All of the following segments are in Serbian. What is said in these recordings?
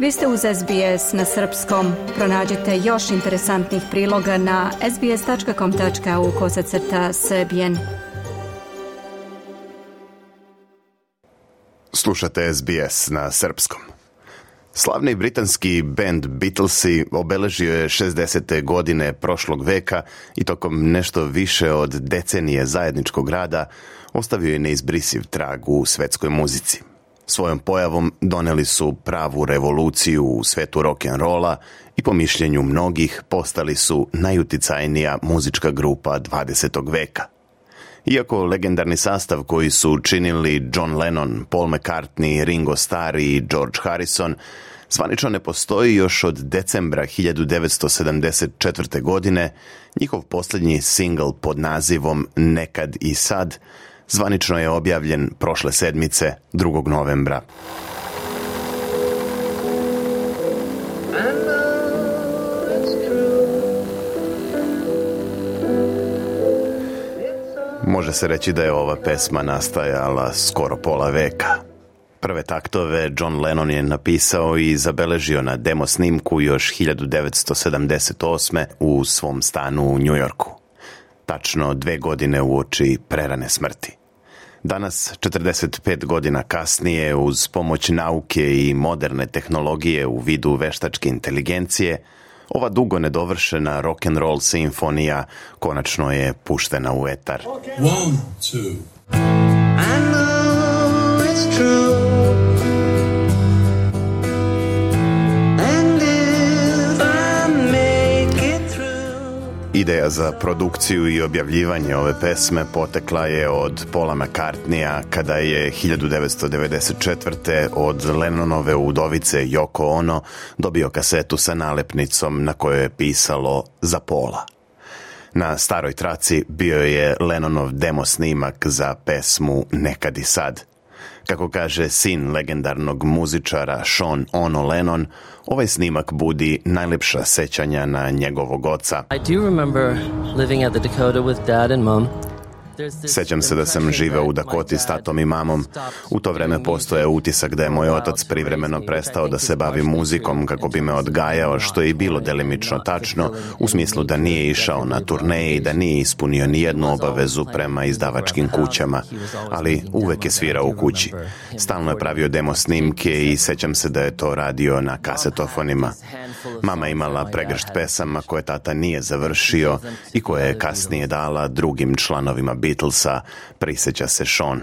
Vi ste uz SBS na srpskom. Pronađite još interesantnih priloga na sbs.com.au kosacrta sebijen. Slušate SBS na srpskom. Slavni britanski band Beatlesi obeležio je 60. godine prošlog veka i tokom nešto više od decenije zajedničkog rada ostavio je neizbrisiv trag u svetskoj muzici. Svojom pojavom doneli su pravu revoluciju u svetu rock'n'rolla i po mišljenju mnogih postali su najuticajnija muzička grupa 20. veka. Iako legendarni sastav koji su činili John Lennon, Paul McCartney, Ringo Starr i George Harrison zvanično ne postoji još od decembra 1974. godine, njihov posljednji single pod nazivom Nekad i sad – zvanično je objavljen prošle sedmice 2. novembra. Može se reći da je ova pesma nastajala skoro pola veka. Prve taktove John Lennon je napisao i zabeležio na demo snimku još 1978. u svom stanu u Njujorku. Tačno dve godine uoči prerane smrti. Danas, 45 godina kasnije, uz pomoć nauke i moderne tehnologije u vidu veštačke inteligencije, ova dugo nedovršena rock and roll simfonija konačno je puštena u etar. One, two. I know it's true. Ideja za produkciju i objavljivanje ove pesme potekla je od Pola McCartneya kada je 1994. od Lennonove udovice Yoko Ono dobio kasetu sa nalepnicom na kojoj je pisalo Za Pola. Na staroj traci bio je Lennonov demo snimak za pesmu Nekad i sad, kako kaže sin legendarnog muzičara Sean Ono Lennon, ovaj snimak budi najljepša sećanja na njegovog oca. do remember at Sećam se da sam živeo u Dakoti s tatom i mamom. U to vreme postoje utisak da je moj otac privremeno prestao da se bavi muzikom kako bi me odgajao, što je i bilo delimično tačno, u smislu da nije išao na turneje i da nije ispunio ni jednu obavezu prema izdavačkim kućama, ali uvek je svirao u kući. Stalno je pravio demo snimke i sećam se da je to radio na kasetofonima. Mama imala pregršt pesama koje tata nije završio i koje je kasnije dala drugim članovima Beatlesa, prisjeća se Sean.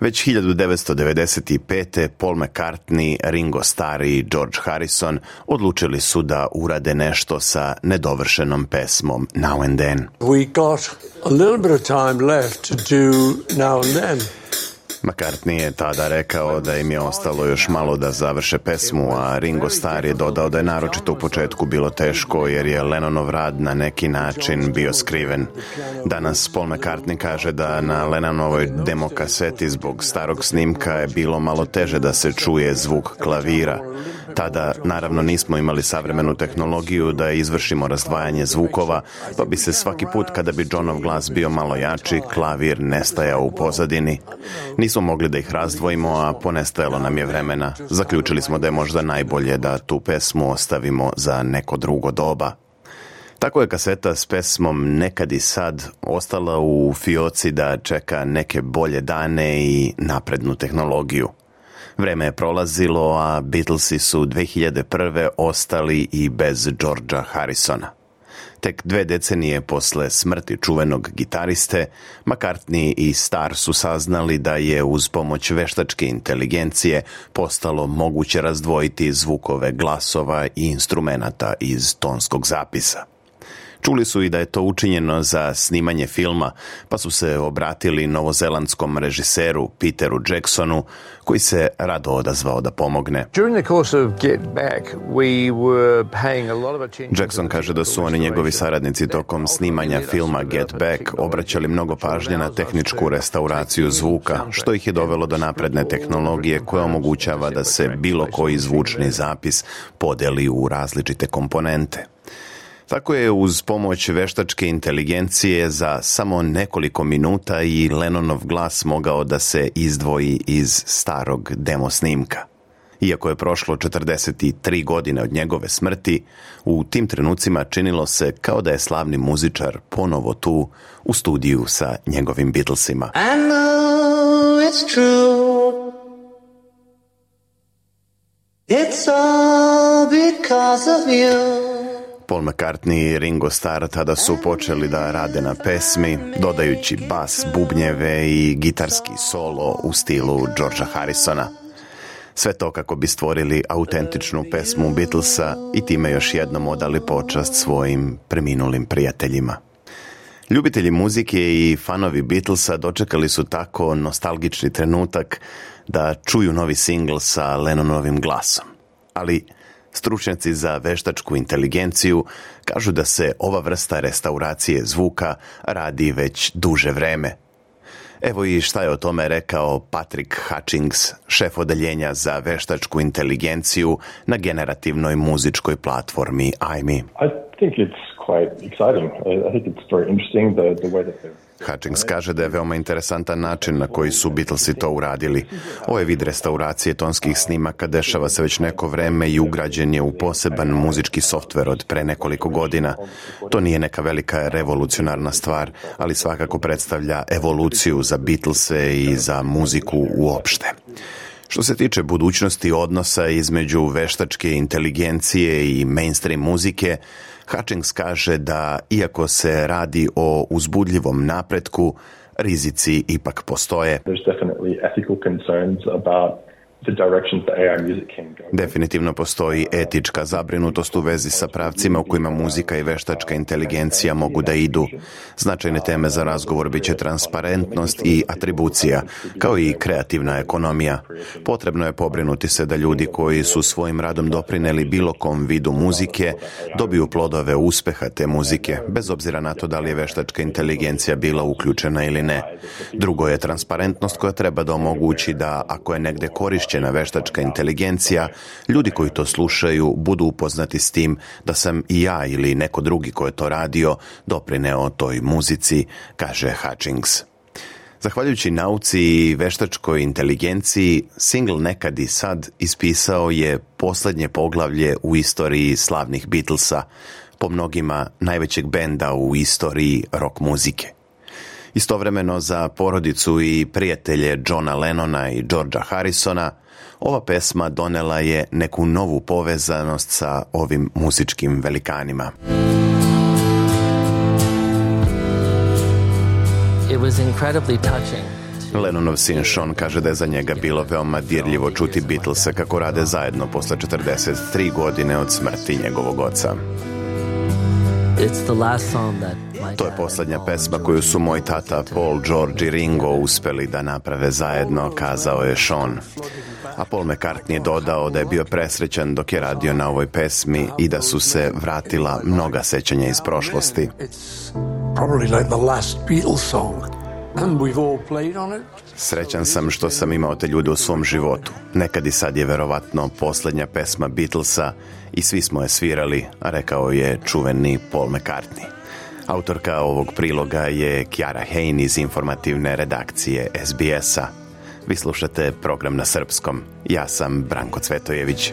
Već 1995. Paul McCartney, Ringo Starr i George Harrison odlučili su da urade nešto sa nedovršenom pesmom Now and Then. We got a little bit time left Now and Then. McCartney je tada rekao da im je ostalo još malo da završe pesmu, a Ringo Starr je dodao da je naročito u početku bilo teško jer je Lennonov rad na neki način bio skriven. Danas Paul McCartney kaže da na Lennonovoj demokaseti zbog starog snimka je bilo malo teže da se čuje zvuk klavira. Tada naravno nismo imali savremenu tehnologiju da izvršimo razdvajanje zvukova, pa bi se svaki put kada bi Johnov glas bio malo jači, klavir nestajao u pozadini. Nismo mogli da ih razdvojimo, a ponestajalo nam je vremena. Zaključili smo da je možda najbolje da tu pesmu ostavimo za neko drugo doba. Tako je kaseta s pesmom Nekad i sad ostala u fioci da čeka neke bolje dane i naprednu tehnologiju. Vreme je prolazilo, a Beatlesi su 2001. ostali i bez georgea Harrisona. Tek dve decenije posle smrti čuvenog gitariste, McCartney i Star su saznali da je uz pomoć veštačke inteligencije postalo moguće razdvojiti zvukove glasova i instrumenata iz tonskog zapisa. Čuli su i da je to učinjeno za snimanje filma, pa su se obratili novozelandskom režiseru Peteru Jacksonu, koji se rado odazvao da pomogne. Jackson kaže da su oni njegovi saradnici tokom snimanja filma Get Back obraćali mnogo pažnje na tehničku restauraciju zvuka, što ih je dovelo do napredne tehnologije koja omogućava da se bilo koji zvučni zapis podeli u različite komponente. Tako je uz pomoć veštačke inteligencije za samo nekoliko minuta i Lenonov glas mogao da se izdvoji iz starog demo snimka. Iako je prošlo 43 godine od njegove smrti, u tim trenucima činilo se kao da je slavni muzičar ponovo tu u studiju sa njegovim Beatlesima. I know it's true. It's all because of you. Paul McCartney i Ringo Starr tada su počeli da rade na pesmi, dodajući bas, bubnjeve i gitarski solo u stilu Georgea Harrisona. Sve to kako bi stvorili autentičnu pesmu Beatlesa i time još jednom odali počast svojim preminulim prijateljima. Ljubitelji muzike i fanovi Beatlesa dočekali su tako nostalgični trenutak da čuju novi singl sa Lennonovim glasom. Ali Stručnjaci za veštačku inteligenciju kažu da se ova vrsta restauracije zvuka radi već duže vreme. Evo i šta je o tome rekao Patrick Hutchings, šef odeljenja za veštačku inteligenciju na generativnoj muzičkoj platformi IMI. I think it's quite exciting. I think it's very interesting the, the Hutchings kaže da je veoma interesantan način na koji su Beatlesi to uradili. Ovaj vid restauracije tonskih snimaka dešava se već neko vreme i ugrađen je u poseban muzički softver od pre nekoliko godina. To nije neka velika revolucionarna stvar, ali svakako predstavlja evoluciju za Beatlese i za muziku uopšte. Što se tiče budućnosti odnosa između veštačke inteligencije i mainstream muzike, Hutchings kaže da iako se radi o uzbudljivom napretku, rizici ipak postoje. Definitivno postoji etička zabrinutost u vezi sa pravcima u kojima muzika i veštačka inteligencija mogu da idu. Značajne teme za razgovor bit će transparentnost i atribucija, kao i kreativna ekonomija. Potrebno je pobrinuti se da ljudi koji su svojim radom doprineli bilo kom vidu muzike dobiju plodove uspeha te muzike, bez obzira na to da li je veštačka inteligencija bila uključena ili ne. Drugo je transparentnost koja treba da omogući da ako je negde korišćena na veštačka inteligencija, ljudi koji to slušaju budu upoznati s tim da sam i ja ili neko drugi ko je to radio doprineo toj muzici, kaže Hutchings. Zahvaljujući nauci i veštačkoj inteligenciji, single Nekad i sad ispisao je posljednje poglavlje u istoriji slavnih Beatlesa, po mnogima najvećeg benda u istoriji rock muzike. Istovremeno za porodicu i prijatelje Johna Lennona i Georgia Harrisona ova pesma donela je neku novu povezanost sa ovim muzičkim velikanima. It was incredibly touching. Lennonov sin Sean kaže da je za njega bilo veoma dirljivo čuti Beatlese kako rade zajedno posle 43 godine od smrti njegovog oca. To je posljednja pesma koju su moj tata Paul, George i Ringo uspeli da naprave zajedno, kazao je Sean. A Paul McCartney je dodao da je bio presrećan dok je radio na ovoj pesmi i da su se vratila mnoga sećanja iz prošlosti. Srećan sam što sam imao te ljude u svom životu. Nekad i sad je verovatno posljednja pesma Beatlesa i svi smo je svirali, a rekao je čuveni Paul McCartney. Autorka ovog priloga je Kiara Hein iz informativne redakcije SBS-a. Vi slušate program na srpskom. Ja sam Branko Cvetojević.